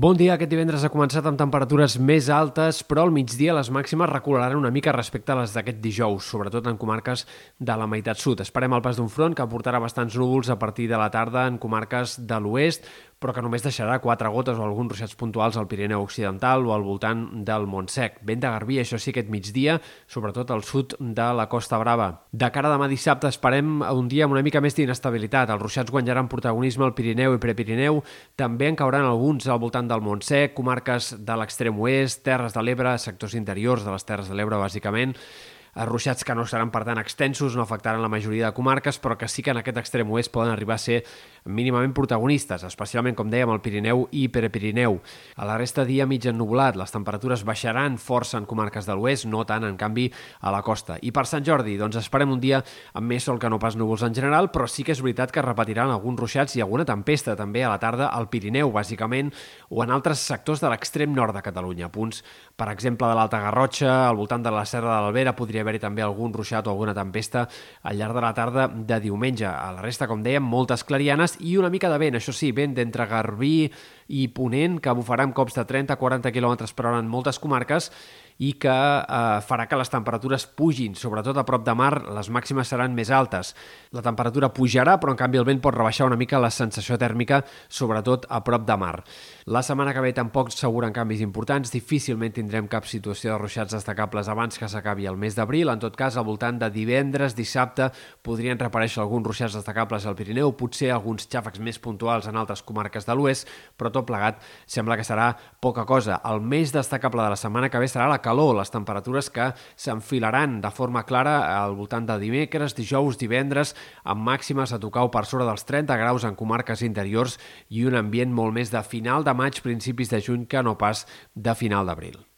Bon dia. Aquest divendres ha començat amb temperatures més altes, però al migdia les màximes recularan una mica respecte a les d'aquest dijous, sobretot en comarques de la meitat sud. Esperem el pas d'un front que portarà bastants núvols a partir de la tarda en comarques de l'oest, però que només deixarà quatre gotes o alguns ruixats puntuals al Pirineu Occidental o al voltant del Montsec. Vent de Garbí, això sí, aquest migdia, sobretot al sud de la Costa Brava. De cara a demà dissabte esperem un dia amb una mica més d'inestabilitat. Els ruixats guanyaran protagonisme al Pirineu i Prepirineu, també en cauran alguns al voltant del Montsec, comarques de l'extrem oest, Terres de l'Ebre, sectors interiors de les Terres de l'Ebre, bàsicament, ruixats que no seran, per tant, extensos, no afectaran la majoria de comarques, però que sí que en aquest extrem oest poden arribar a ser mínimament protagonistes, especialment, com dèiem, al Pirineu i Perepirineu. A la resta dia mig ennubulat, les temperatures baixaran força en comarques de l'oest, no tant, en canvi, a la costa. I per Sant Jordi, doncs esperem un dia amb més sol que no pas núvols en general, però sí que és veritat que repetiran alguns ruixats i alguna tempesta també a la tarda al Pirineu, bàsicament, o en altres sectors de l'extrem nord de Catalunya. Punts, per exemple, de l'Alta Garrotxa, al voltant de la Serra de l'Albera, podria haver-hi també algun ruixat o alguna tempesta al llarg de la tarda de diumenge. A la resta, com dèiem, moltes clarianes i una mica de vent, això sí, vent d'entre Garbí i Ponent, que bufarà amb cops de 30-40 km per hora en moltes comarques i que eh, farà que les temperatures pugin, sobretot a prop de mar, les màximes seran més altes. La temperatura pujarà, però en canvi el vent pot rebaixar una mica la sensació tèrmica, sobretot a prop de mar. La setmana que ve tampoc s'asseguren canvis importants, difícilment tindrem cap situació de ruixats destacables abans que s'acabi el mes d'abril. En tot cas, al voltant de divendres, dissabte, podrien reaparèixer alguns ruixats destacables al Pirineu, potser alguns xàfecs més puntuals en altres comarques de l'oest, però tot plegat sembla que serà poca cosa. El més destacable de la setmana que ve serà la calor, les temperatures que s'enfilaran de forma clara al voltant de dimecres, dijous, divendres, amb màximes a tocar per sobre dels 30 graus en comarques interiors i un ambient molt més de final de maig, principis de juny, que no pas de final d'abril.